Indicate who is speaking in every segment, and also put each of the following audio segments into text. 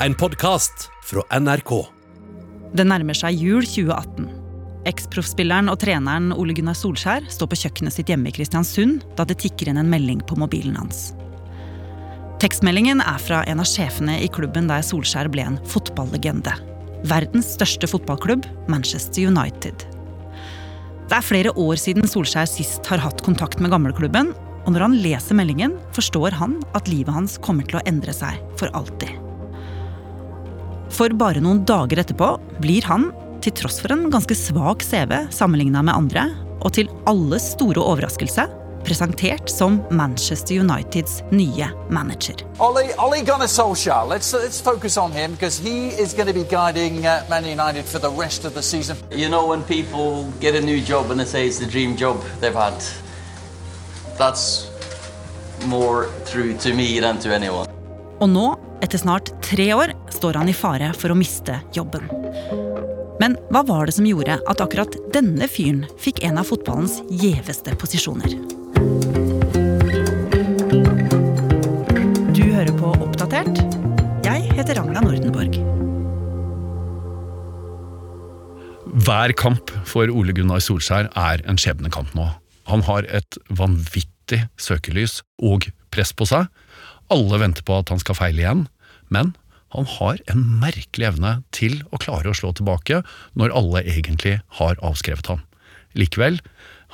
Speaker 1: en podkast fra NRK.
Speaker 2: Det nærmer seg jul 2018. Eksproffspilleren og treneren Ole Gunnar Solskjær står på kjøkkenet sitt hjemme i Kristiansund da det tikker inn en melding på mobilen hans. Tekstmeldingen er fra en av sjefene i klubben der Solskjær ble en fotballegende. Verdens største fotballklubb, Manchester United. Det er flere år siden Solskjær sist har hatt kontakt med gamleklubben, og når han leser meldingen, forstår han at livet hans kommer til å endre seg for alltid. For bare noen dager etterpå blir han, til tross for en ganske svak CV sammenligna med andre, og til alles store overraskelse, presentert som Manchester Uniteds nye manager.
Speaker 3: Ollie, Ollie Gunnar Solskjaer. Let's let's focus on him because he is going to be guiding uh, Man United for the rest of the season.
Speaker 4: You know, when people get a new job and they say it's the dream job they've had, that's more true to me than to anyone.
Speaker 2: Og nå, etter snart tre år, står han i fare for å miste jobben. Men hva var det som gjorde at akkurat denne fyren fikk en av fotballens gjeveste posisjoner? Du hører på Oppdatert. Jeg heter Ragna Nordenborg.
Speaker 5: Hver kamp for Ole Gunnar Solskjær er en skjebnekamp nå. Han har et vanvittig søkelys og press på seg. Alle venter på at han skal feile igjen, men han har en merkelig evne til å klare å slå tilbake når alle egentlig har avskrevet ham. Likevel,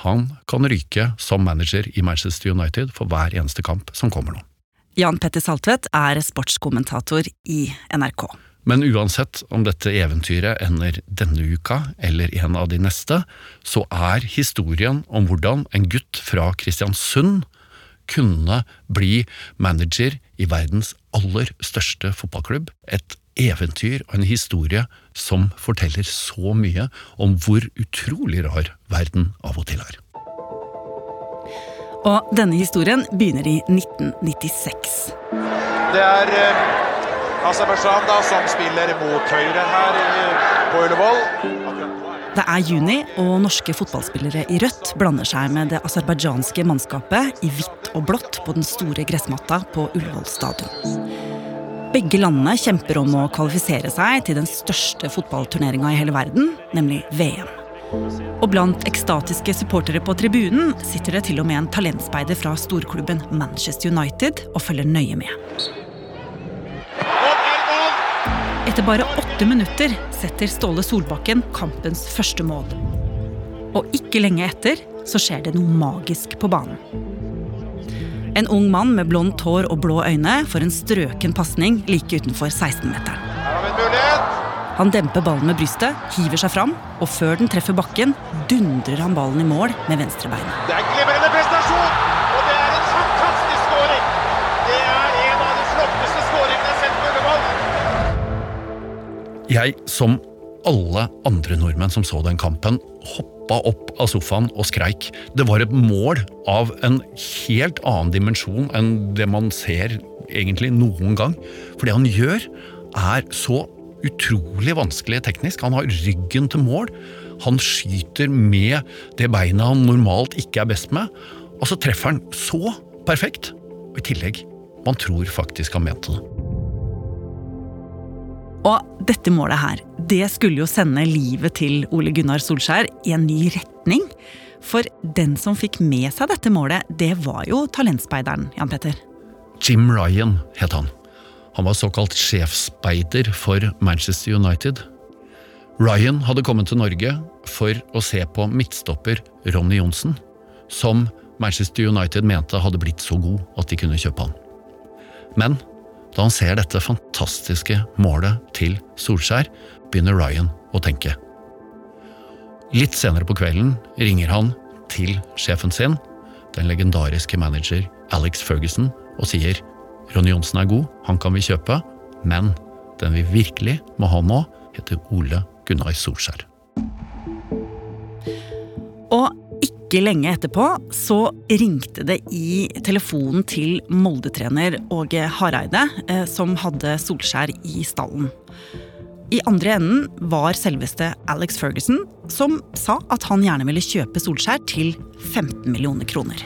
Speaker 5: han kan ryke som manager i Manchester United for hver eneste kamp som kommer nå.
Speaker 2: Jan Petter Saltvedt er sportskommentator i NRK.
Speaker 5: Men uansett om dette eventyret ender denne uka eller en av de neste, så er historien om hvordan en gutt fra Kristiansund kunne bli manager i verdens aller største fotballklubb, et eventyr og en historie som forteller så mye om hvor utrolig rar verden av og til er.
Speaker 2: Og denne historien begynner i 1996.
Speaker 6: Det er eh, Aserbajdsjan da som spiller mot høyre her i, på Ullevål.
Speaker 2: Det er juni, og norske fotballspillere i rødt blander seg med det aserbajdsjanske mannskapet i hvitt og blått på den store gressmatta på Ullevål stadion. Begge landene kjemper om å kvalifisere seg til den største fotballturneringa i hele verden, nemlig VM. Og blant ekstatiske supportere på tribunen sitter det til og med en talentspeider fra storklubben Manchester United og følger nøye med. Etter bare åtte minutter setter Ståle Solbakken kampens første mål. Og ikke lenge etter så skjer det noe magisk på banen. En ung mann med blondt hår og blå øyne får en strøken pasning like utenfor 16-meteren.
Speaker 6: Her har vi en mulighet.
Speaker 2: Han demper ballen med brystet, hiver seg fram, og før den treffer bakken, dundrer han ballen i mål med venstrebeinet.
Speaker 6: Jeg,
Speaker 5: som alle andre nordmenn som så den kampen, hoppa opp av sofaen og skreik. Det var et mål av en helt annen dimensjon enn det man ser egentlig noen gang. For det han gjør, er så utrolig vanskelig teknisk. Han har ryggen til mål. Han skyter med det beinet han normalt ikke er best med, og så treffer han så perfekt. Og i tillegg, man tror faktisk han mente det.
Speaker 2: Og dette målet her, det skulle jo sende livet til Ole Gunnar Solskjær i en ny retning. For den som fikk med seg dette målet, det var jo talentspeideren, Jan Petter.
Speaker 5: Jim Ryan het han. Han var såkalt sjefsspeider for Manchester United. Ryan hadde kommet til Norge for å se på midtstopper Ronny Johnsen, som Manchester United mente hadde blitt så god at de kunne kjøpe han. Men da han ser dette fantastiske målet til Solskjær, begynner Ryan å tenke. Litt senere på kvelden ringer han til sjefen sin, den legendariske manager Alex Ferguson, og sier Ronny Johnsen er god, han kan vi kjøpe, men den vi virkelig må ha nå, heter Ole Gunnar Solskjær.
Speaker 2: Og ikke lenge etterpå så ringte det i telefonen til Molde-trener Åge Hareide, eh, som hadde Solskjær i stallen. I andre enden var selveste Alex Ferguson, som sa at han gjerne ville kjøpe Solskjær til 15 millioner kroner.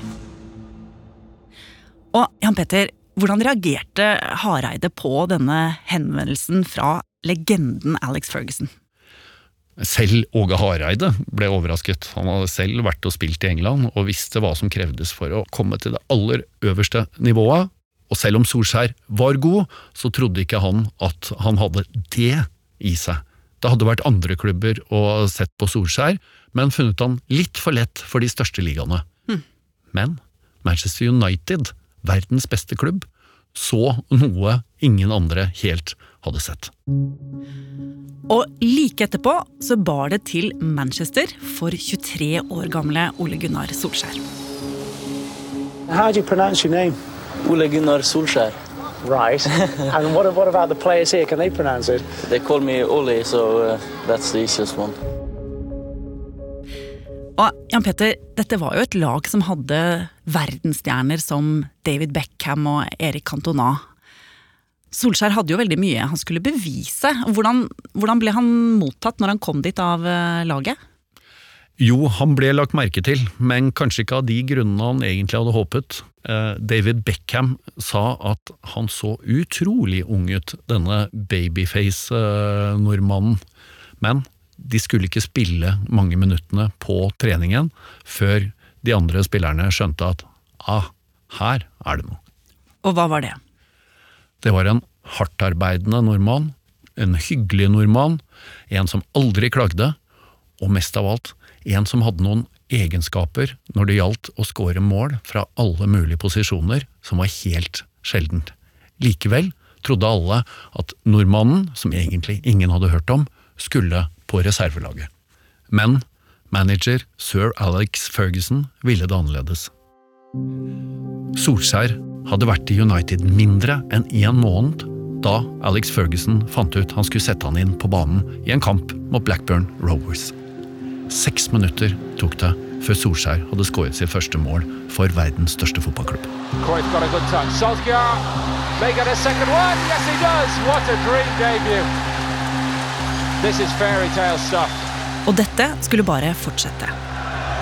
Speaker 2: Og Jan Petter, Hvordan reagerte Hareide på denne henvendelsen fra legenden Alex Ferguson?
Speaker 5: Selv Åge Hareide ble overrasket. Han hadde selv vært og spilt i England og visste hva som krevdes for å komme til det aller øverste nivået. Og selv om Solskjær var god, så trodde ikke han at han hadde det i seg. Det hadde vært andre klubber og sett på Solskjær, men funnet han litt for lett for de største ligaene. Mm. Men Manchester United, verdens beste klubb, så noe ingen andre helt hadde sett.
Speaker 2: Og like etterpå så bar det til Manchester for 23 år gamle Ole Gunnar Solskjær.
Speaker 7: How do you pronounce your name?
Speaker 4: Ole Gunnar Solskjær.
Speaker 7: Right. and what, what about the players here? Can they pronounce it?
Speaker 4: They call me Oli, so uh, that's the easiest one.
Speaker 2: Og Jan Peter, dette var jo et lag som hadde verdensstjerner som David Beckham og Erik Cantona. Solskjær hadde jo veldig mye han skulle bevise. Hvordan, hvordan ble han mottatt når han kom dit av eh, laget?
Speaker 5: Jo, han ble lagt merke til, men kanskje ikke av de grunnene han egentlig hadde håpet. Eh, David Beckham sa at han så utrolig ung ut, denne babyface-nordmannen. Men de skulle ikke spille mange minuttene på treningen før de andre spillerne skjønte at ah, her er det noe.
Speaker 2: Og hva var det?
Speaker 5: Det var en hardtarbeidende nordmann, en hyggelig nordmann, en som aldri klagde, og mest av alt, en som hadde noen egenskaper når det gjaldt å skåre mål fra alle mulige posisjoner, som var helt sjeldent. Likevel trodde alle at nordmannen, som egentlig ingen hadde hørt om, skulle på reservelaget. Men manager sir Alex Ferguson ville det annerledes. Solskjær hadde vært i United mindre enn én måned da Alex Ferguson fant ut han skulle sette han inn på banen i en kamp mot Blackburn Rovers. Seks minutter tok det før Solskjær hadde skåret sitt første mål for verdens største fotballklubb.
Speaker 6: Yes.
Speaker 2: Og dette skulle bare fortsette.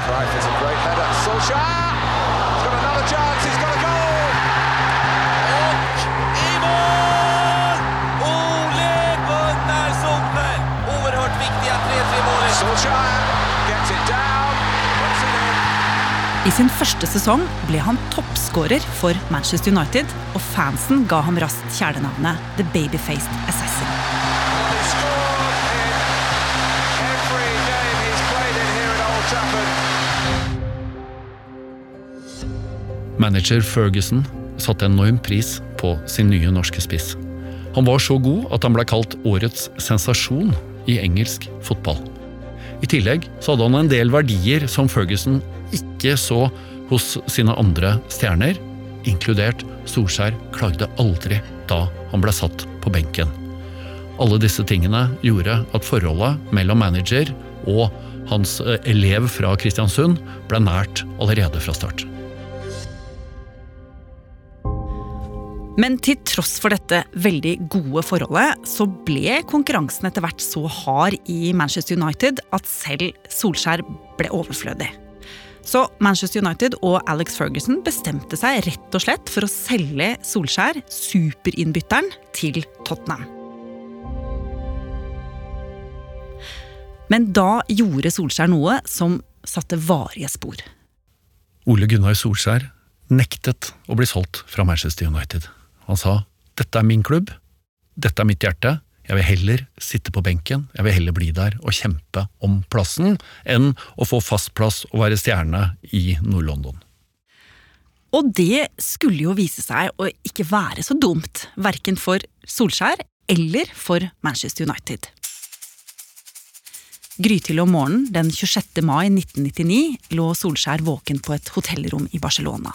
Speaker 6: Cruyff is a great header. Solskjaer!
Speaker 8: I
Speaker 2: sin første sesong ble han toppskårer for Manchester United, og fansen ga ham raskt kjælenavnet The Babyfaced Assassin.
Speaker 5: Manager Ferguson satte enorm pris på sin nye norske spiss. Han var så god at han ble kalt årets sensasjon i engelsk fotball. I tillegg så hadde han en del verdier som Ferguson ikke så hos sine andre stjerner, inkludert Solskjær klagde aldri da han ble satt på benken. Alle disse tingene gjorde at forholdet mellom manager og hans eh, elev fra Kristiansund ble nært allerede fra start.
Speaker 2: Men til tross for dette veldig gode forholdet, så ble konkurransen etter hvert så hard i Manchester United at selv Solskjær ble overflødig. Så Manchester United og Alex Ferguson bestemte seg rett og slett for å selge Solskjær, superinnbytteren, til Tottenham. Men da gjorde Solskjær noe som satte varige spor.
Speaker 5: Ole Gunnar Solskjær nektet å bli solgt fra Manchester United. Han sa dette er min klubb, dette er mitt hjerte, jeg vil heller sitte på benken, jeg vil heller bli der og kjempe om plassen, enn å få fast plass og være stjerne i Nord-London.
Speaker 2: Og det skulle jo vise seg å ikke være så dumt, verken for Solskjær eller for Manchester United. Grytidlig om morgenen den 26. mai 1999 lå Solskjær våken på et hotellrom i Barcelona.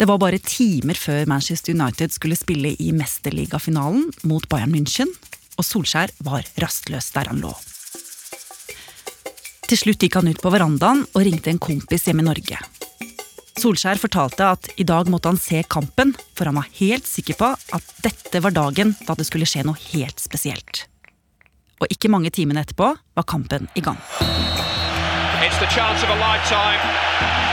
Speaker 2: Det var bare timer før Manchester United skulle spille i mesterligafinalen mot Bayern München, og Solskjær var rastløs der han lå. Til slutt gikk han ut på verandaen og ringte en kompis hjemme i Norge. Solskjær fortalte at i dag måtte han se kampen, for han var helt sikker på at dette var dagen da det skulle skje noe helt spesielt. Og ikke mange timene etterpå var kampen i gang.
Speaker 6: It's the chance of a lifetime.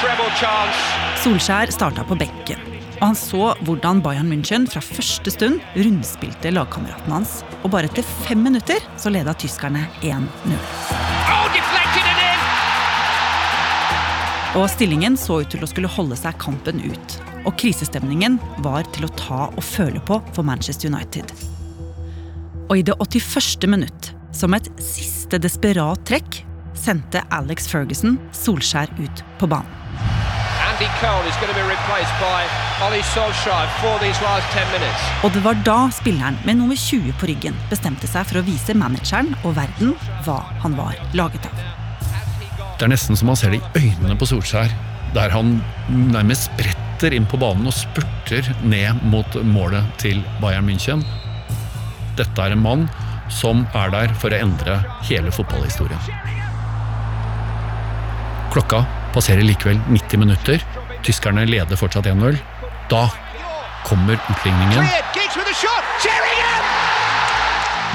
Speaker 2: Solskjær starta på benken. Og han så hvordan Bayern München fra første stund rundspilte lagkameraten hans. Og bare etter fem minutter så leda tyskerne 1-0.
Speaker 6: Oh, deflected and in!
Speaker 2: Og stillingen så ut til å skulle holde seg kampen ut. Og krisestemningen var til å ta og føle på for Manchester United. Og i det 81. minutt, som et siste desperat trekk, sendte Alex Ferguson Solskjær ut på banen.
Speaker 6: Andy Cole is going to be replaced by Ollie Solskjaer for these last 10 minutes.
Speaker 2: Og det var da spilleren med nummer 20 på ryggen bestemte seg for å vise manageren og verden hva han var laget av.
Speaker 5: Det er nesten som man ser det i øynene på Solskjær, der han nærmest spretter inn på banen og spurter ned mot målet til Bayern München. Dette er en mann som er der for å endre hele fotballhistorien. Klokka passerer likevel 90 minutter. Tyskerne leder fortsatt 1-0. Da kommer utligningen.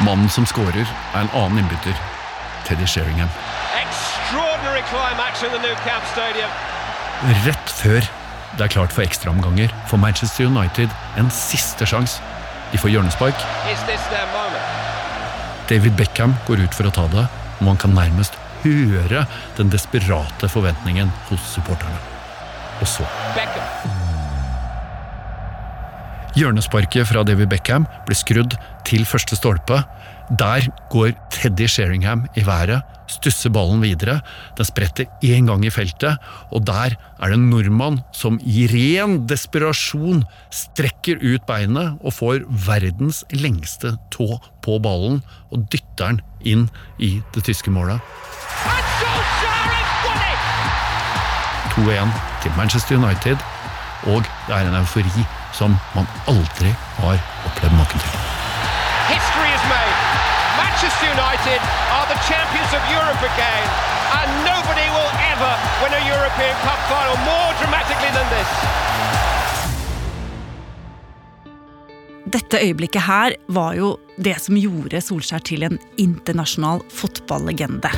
Speaker 5: Mannen som skårer, er en annen innbytter. Teddy Sheringham. Rett før det er klart for ekstraomganger får Manchester United en siste sjanse. De får hjørnespark. David Beckham går ut for å ta det, og man kan nærmest høre den desperate forventningen hos supporterne. Og så Hjørnesparket fra David Beckham blir skrudd til første stolpe. Der går Teddy Sheringham i været, stusser ballen videre. Den spretter én gang i feltet, og der er det en nordmann som i ren desperasjon strekker ut beinet og får verdens lengste tå på ballen og dytter den inn i det tyske målet.
Speaker 6: And Solskjaer has won it!
Speaker 5: 2-1 til Manchester United, og det er en eufori som man aldri har opplevd maken til.
Speaker 6: History. Manchester United are the champions of Europe again, and nobody will ever win a European Cup final more dramatically than this.
Speaker 2: Dette øyeblikket her var jo det som gjorde Solskjær til en internasjonal fotballegende.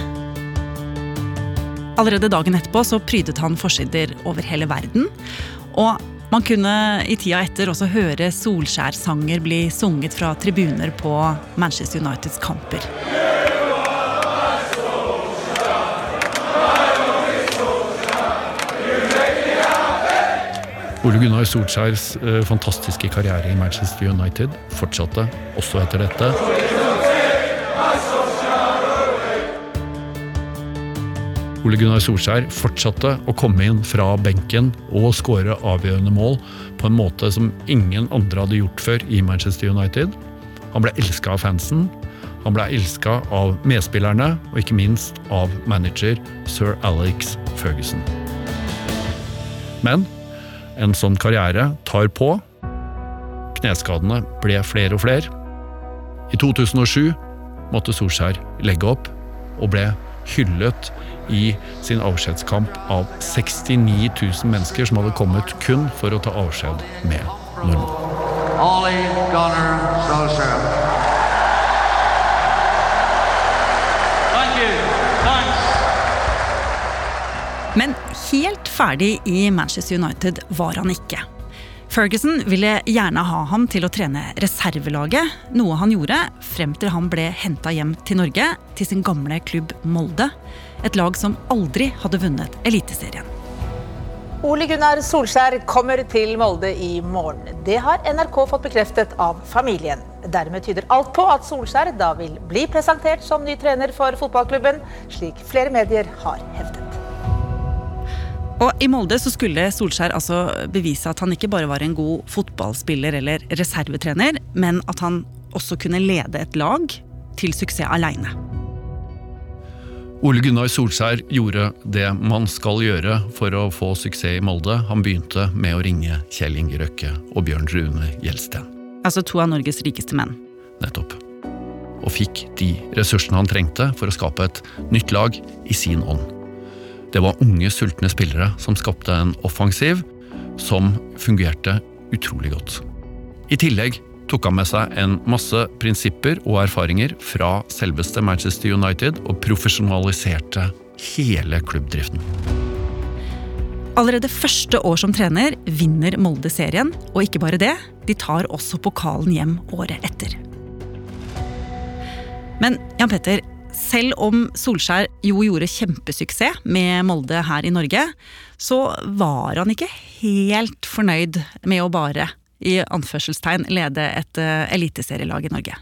Speaker 2: Allerede dagen etterpå så prydet han forsider over hele verden. Og man kunne i tida etter også høre Solskjær-sanger bli sunget fra tribuner på Manchester Uniteds kamper.
Speaker 5: Ole Gunnar Solskjærs eh, fantastiske karriere i Manchester United fortsatte også etter dette. Ole Gunnar Solskjær fortsatte å komme inn fra benken og skåre avgjørende mål på en måte som ingen andre hadde gjort før i Manchester United. Han ble elska av fansen, han ble elska av medspillerne og ikke minst av manager sir Alex Ferguson. Men en sånn karriere tar på. Kneskadene ble flere og flere. I 2007 måtte Solskjær legge opp, og ble hyllet i sin avskjedskamp av 69 000 mennesker som hadde kommet kun for å ta avskjed med nordmenn.
Speaker 3: Ollie Gunnar Solskjaer. Thank you. Thanks.
Speaker 2: Men helt ferdig i Manchester United var han ikke. Ferguson ville gjerne ha ham til å trene reservelaget, noe han gjorde frem til han ble henta hjem til Norge, til sin gamle klubb Molde. Et lag som aldri hadde vunnet Eliteserien.
Speaker 9: Ole Gunnar Solskjær kommer til Molde i morgen. Det har NRK fått bekreftet av familien. Dermed tyder alt på at Solskjær da vil bli presentert som ny trener for fotballklubben, slik flere medier har hevdet.
Speaker 2: Og I Molde så skulle Solskjær altså bevise at han ikke bare var en god fotballspiller eller reservetrener, men at han også kunne lede et lag til suksess aleine.
Speaker 5: Ole Gunnar Solskjær gjorde det man skal gjøre for å få suksess i Molde. Han begynte med å ringe Kjell Inge Røkke og Bjørn Rune Gjelsten.
Speaker 2: Altså to av Norges rikeste menn.
Speaker 5: Nettopp. Og fikk de ressursene han trengte for å skape et nytt lag i sin ånd. Det var unge, sultne spillere som skapte en offensiv som fungerte utrolig godt. I tillegg tok han med seg en masse prinsipper og erfaringer fra selveste Manchester United og profesjonaliserte hele klubbdriften.
Speaker 2: Allerede første år som trener vinner Molde serien, og ikke bare det, de tar også pokalen hjem året etter. Men Jan Petter, selv om Solskjær jo gjorde kjempesuksess med Molde her i Norge, så var han ikke helt fornøyd med å bare, i anførselstegn, lede et uh, eliteserielag i Norge.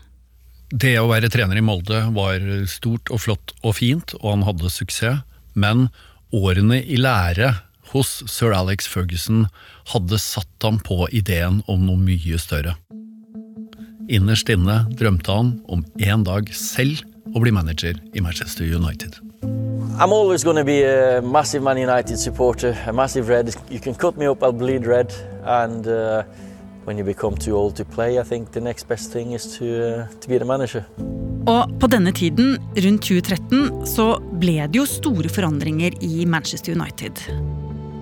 Speaker 5: Det å være trener i Molde var stort og flott og fint, og han hadde suksess, men årene i lære hos sir Alex Ferguson hadde satt ham på ideen om noe mye større. Innerst inne drømte han om en dag selv å bli manager i Manchester United.
Speaker 10: I'm always going to be a massive Man United supporter, a massive red. You can cut me up, I'll bleed red. And uh, when you become too old to play, I think the next best thing is to, uh, to be the manager.
Speaker 2: Og på denne tiden, rundt 2013, så ble det jo store forandringer i Manchester United.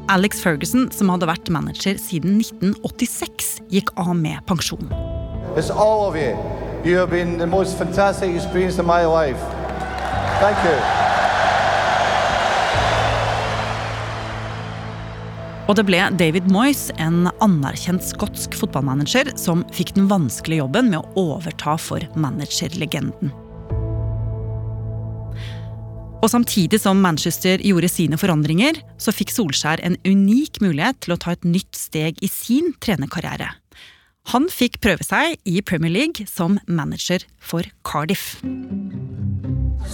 Speaker 2: Alex Ferguson, som hadde vært manager siden 1986, gikk av med pensjon.
Speaker 11: It's all of you. You have been the most fantastic experience of my life. Thank you.
Speaker 2: Og det ble David Moyes, en anerkjent skotsk fotballmanager, som fikk den vanskelige jobben med å overta for managerlegenden. Og samtidig som Manchester gjorde sine forandringer, så fikk Solskjær en unik mulighet til å ta et nytt steg i sin trenerkarriere. Han fikk prøve seg i Premier League som manager for Cardiff.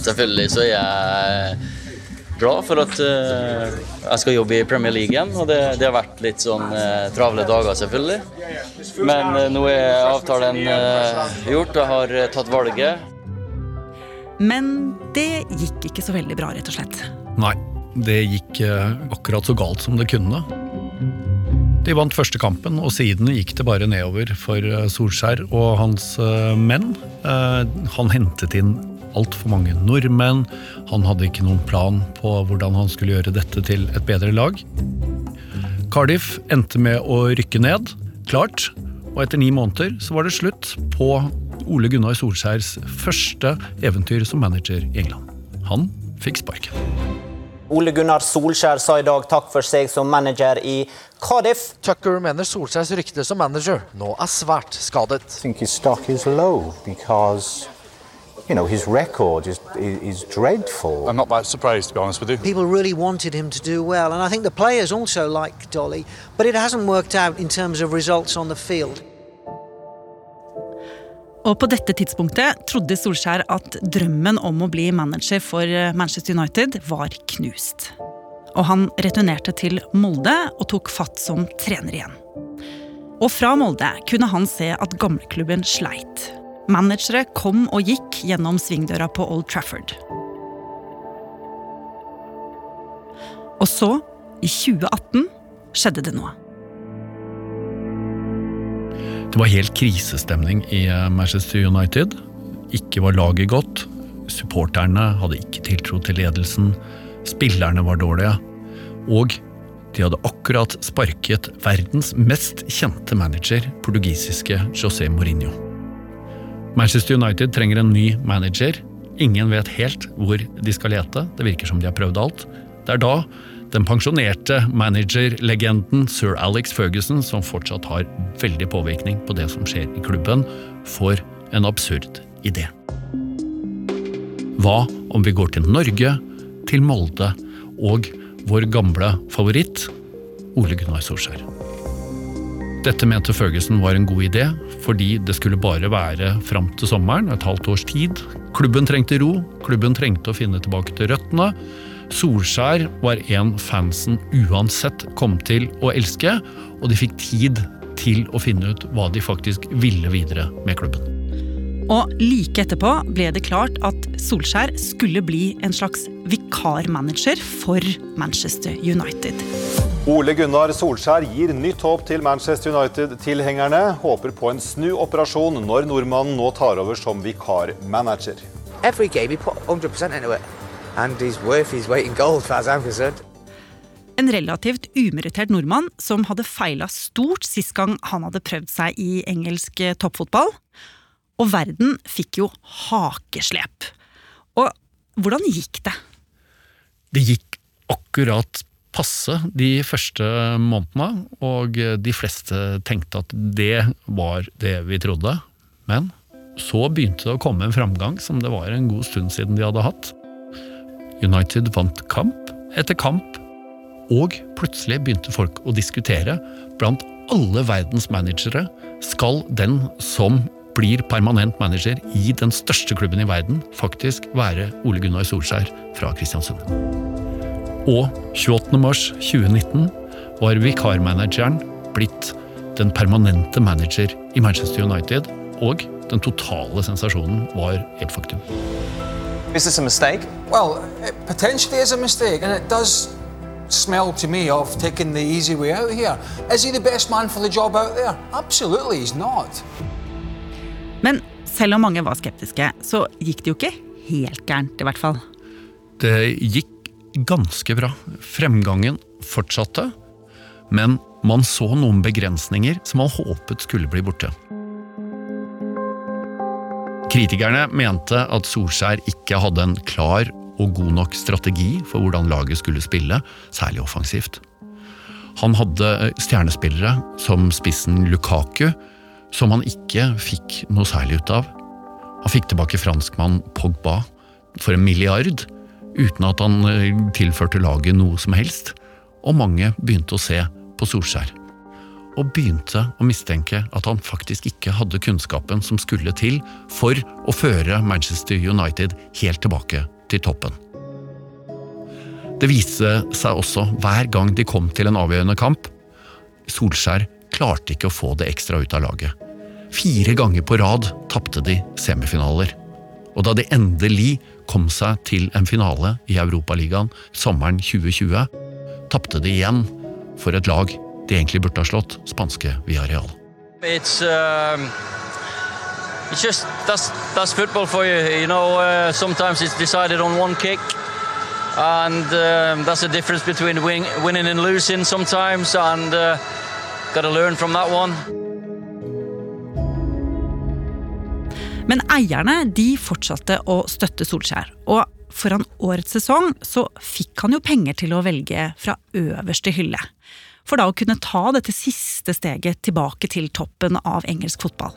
Speaker 10: Selvfølgelig så er jeg glad for at uh, jeg skal jobbe i Premier League igjen. Og det, det har vært litt sånn uh, travle dager, selvfølgelig. Men uh, nå er avtalen gjort, jeg har tatt valget.
Speaker 2: Men det gikk ikke så veldig bra, rett og slett.
Speaker 5: Nei, det gikk akkurat så galt som det kunne. De vant første kampen, og siden gikk det bare nedover for Solskjær og hans menn. Han hentet inn altfor mange nordmenn. Han hadde ikke noen plan på hvordan han skulle gjøre dette til et bedre lag. Cardiff endte med å rykke ned, klart, og etter ni måneder så var det slutt på Ole Gunnar Solskjærs første eventyr som manager i England. Han fikk sparken.
Speaker 12: Ole Gunnar Solskjær sa i dag takk for seg som manager i Cardiff.
Speaker 13: Tucker mener Solskjærs rykte som manager nå er svært skadet.
Speaker 14: I think his stock is low because you know, his record is, is, is, dreadful.
Speaker 15: I'm not that surprised, to be honest with you.
Speaker 16: People really wanted him to do well, and I think the players also like Dolly, but it hasn't worked out in terms of results on the field.
Speaker 2: Og på dette tidspunktet trodde Solskjær at drømmen om å bli manager for eh, Manchester United var knust. Og han returnerte til Molde og tok fatt som trener igjen. Og fra Molde kunne han se at gamleklubben sleit. Managere kom og gikk gjennom svingdøra på Old Trafford. Og så, i 2018, skjedde det noe.
Speaker 5: Det var helt krisestemning i eh, Manchester United. Ikke var laget godt. Supporterne hadde ikke tiltro til ledelsen. Spillerne var dårlige. Og de hadde akkurat sparket verdens mest kjente manager, portugisiske José Mourinho. Manchester United trenger en ny manager. Ingen vet helt hvor de skal lete. Det virker som de har prøvd alt. Det er da den pensjonerte managerlegenden sir Alex Ferguson, som fortsatt har veldig påvirkning på det som skjer i klubben, får en absurd idé. Hva om vi går til Norge, til Molde og vår gamle favoritt, Ole Gunnar Solskjær? Dette mente Ferguson var en god idé, fordi det skulle bare være fram til sommeren, et halvt års tid. Klubben trengte ro, klubben trengte å finne tilbake til røttene. Solskjær var en fansen uansett kom til å elske, og de fikk tid til å finne ut hva de faktisk ville videre med klubben.
Speaker 2: Og like etterpå ble det klart at Solskjær skulle bli en slags vikarmanager for Manchester United.
Speaker 17: Ole Gunnar Solskjær gir nytt håp til Manchester United-tilhengerne. Håper på en snuoperasjon når nordmannen nå tar over som vikarmanager.
Speaker 16: Every game he put 100% into it. And he's worth his weight in gold, as I'm concerned.
Speaker 2: En relativt umerittert nordmann som hadde feila stort sist gang han hadde prøvd seg i engelsk toppfotball. Og verden fikk jo hakeslep. Og hvordan gikk det?
Speaker 5: Det gikk akkurat passe de første månedene, og de fleste tenkte at det var det vi trodde. Men så begynte det å komme en framgang som det var en god stund siden de hadde hatt. United vant kamp etter kamp, og plutselig begynte folk å diskutere blant alle verdens managere skal den som blir permanent manager i den største klubben i verden, faktisk være Ole Gunnar Solskjær fra Kristiansund. Og 28. mars 2019 var vikarmanageren blitt den permanente manager i Manchester United, og den totale sensasjonen var et faktum.
Speaker 15: Is this a mistake?
Speaker 3: Well, it potentially is a mistake, and it does smell to me of taking the easy way out here. Is he the best man for the job out there? Absolutely, he's not.
Speaker 2: Men selv om mange var skeptiske, så gikk det jo ikke helt gærent, i hvert fall.
Speaker 5: Det gikk ganske bra. Fremgangen fortsatte, men man så noen begrensninger som man håpet skulle bli borte. Kritikerne mente at Solskjær ikke hadde en klar og god nok strategi for hvordan laget skulle spille, særlig offensivt. Han hadde stjernespillere som spissen Lukaku, som han ikke fikk noe særlig ut av. Han fikk tilbake franskmann Pogba for en milliard, uten at han eh, tilførte laget noe som helst, og mange begynte å se på Solskjær. Og begynte å mistenke at han faktisk ikke hadde kunnskapen som skulle til for å føre Manchester United helt tilbake til toppen. Det viste seg også hver gang de kom til en avgjørende kamp. Solskjær klarte ikke å få det ekstra ut av laget. Fire ganger på rad tapte de semifinaler. Og da de endelig kom seg til en finale i Europaligaen sommeren 2020, tapte de igjen for et lag de egentlig burde ha slått, spanske Villarreal.
Speaker 10: It's um, it's just that's that's football for you. You know, uh, sometimes it's decided on one kick, and um, that's the difference between win, winning and losing sometimes. And uh, got to learn from that one.
Speaker 2: Men eierne de fortsatte å støtte Solskjær. Og foran årets sesong så fikk han jo penger til å velge fra øverste hylle. For da å kunne ta dette siste steget tilbake til toppen av engelsk fotball.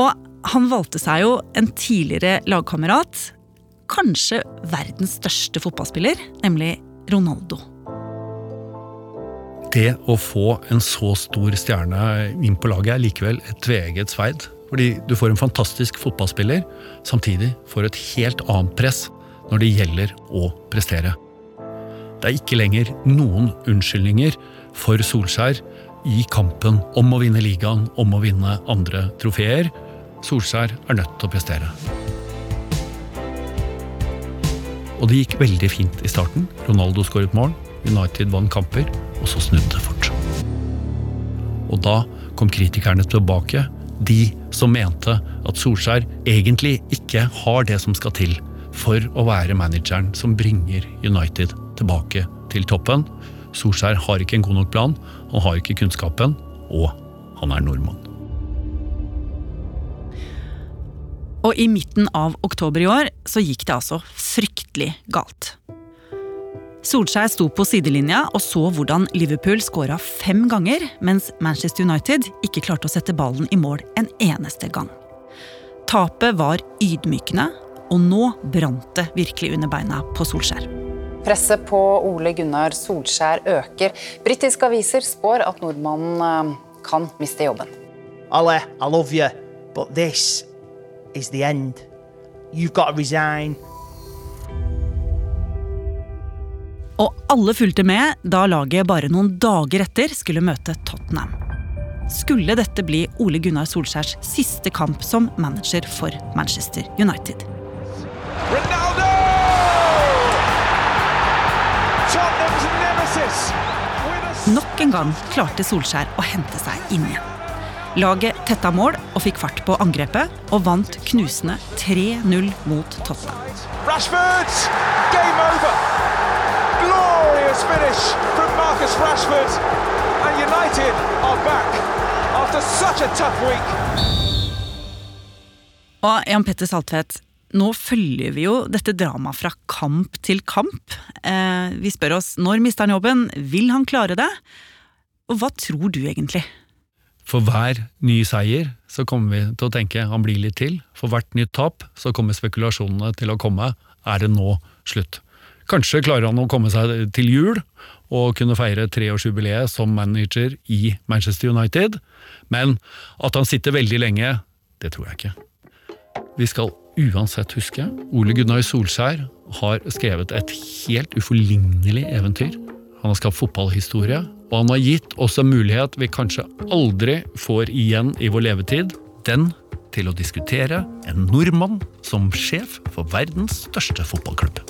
Speaker 2: Og han valgte seg jo en tidligere lagkamerat. Kanskje verdens største fotballspiller, nemlig Ronaldo.
Speaker 5: Det å få en så stor stjerne inn på laget er likevel et tveegget sverd. Fordi du får en fantastisk fotballspiller, samtidig får et helt annet press når det gjelder å prestere. Det er ikke lenger noen unnskyldninger for Solskjær i kampen om å vinne ligaen, om å vinne andre trofeer. Solskjær er nødt til å prestere. Og det gikk veldig fint i starten. Ronaldo skåret mål, United vant kamper, og så snudde det fort. Og da kom kritikerne tilbake, de som mente at Solskjær egentlig ikke har det som skal til for å være manageren som bringer United tilbake til toppen. Solskjær har ikke en god nok plan, han har ikke kunnskapen, og han er nordmann.
Speaker 2: Og i midten av oktober i år så gikk det altså fryktelig galt. Solskjær sto på sidelinja og så hvordan Liverpool skåra fem ganger, mens Manchester United ikke klarte å sette ballen i mål en eneste gang. Tapet var ydmykende, og nå brant det virkelig under beina på Solskjær.
Speaker 18: Presset på Ole Gunnar Solskjær øker. Britiske aviser spår at nordmannen eh, kan miste jobben.
Speaker 19: Alle, I love you, but this is the end. You've got to resign.
Speaker 2: Og alle fulgte med da laget bare noen dager etter skulle møte Tottenham. Skulle dette bli Ole Gunnar Solskjærs siste kamp som manager for Manchester United? Nok en gang klarte Solskjær å hente seg inn igjen. Laget tetta mål og fikk fart på angrepet, og vant knusende 3-0 mot Tottenham.
Speaker 6: Rashford! Game over! Glorious finish from Marcus Rashford! And United are back after such a tough week.
Speaker 2: Og Jan Petter Saltvedt, Nå følger vi jo dette dramaet fra kamp til kamp. Eh, vi spør oss når mister han jobben, vil han klare det? Og hva tror du egentlig?
Speaker 5: For hver ny seier så kommer vi til å tenke han blir litt til. For hvert nytt tap så kommer spekulasjonene til å komme. Er det nå slutt? Kanskje klarer han å komme seg til jul og kunne feire treårsjubileet som manager i Manchester United. Men at han sitter veldig lenge, det tror jeg ikke. Vi skal uansett huske Ole Gunnar Solskjær har skrevet et helt uforlignelig eventyr. Han har skapt fotballhistorie, og han har gitt oss en mulighet vi kanskje aldri får igjen i vår levetid. Den til å diskutere en nordmann som sjef for verdens største fotballklubb.